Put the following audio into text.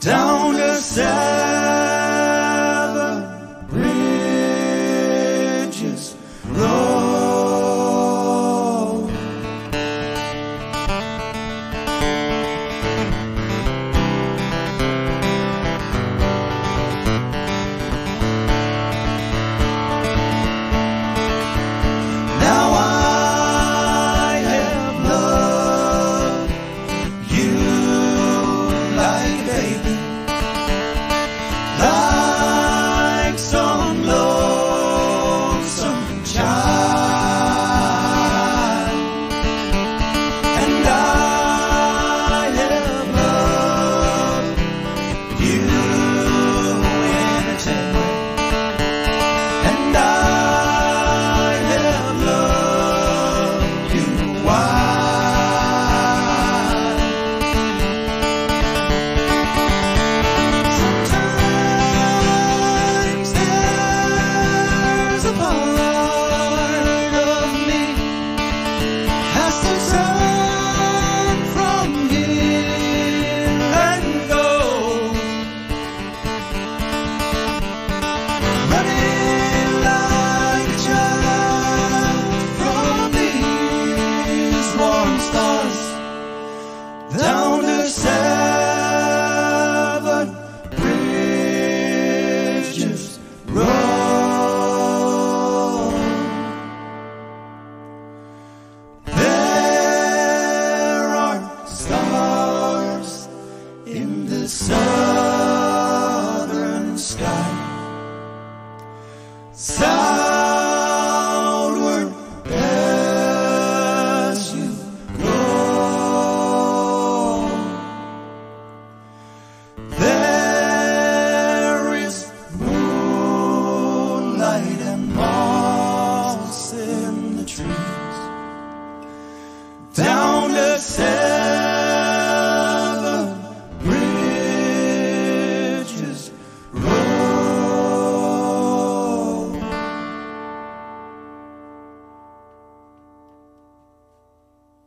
down the side. Southward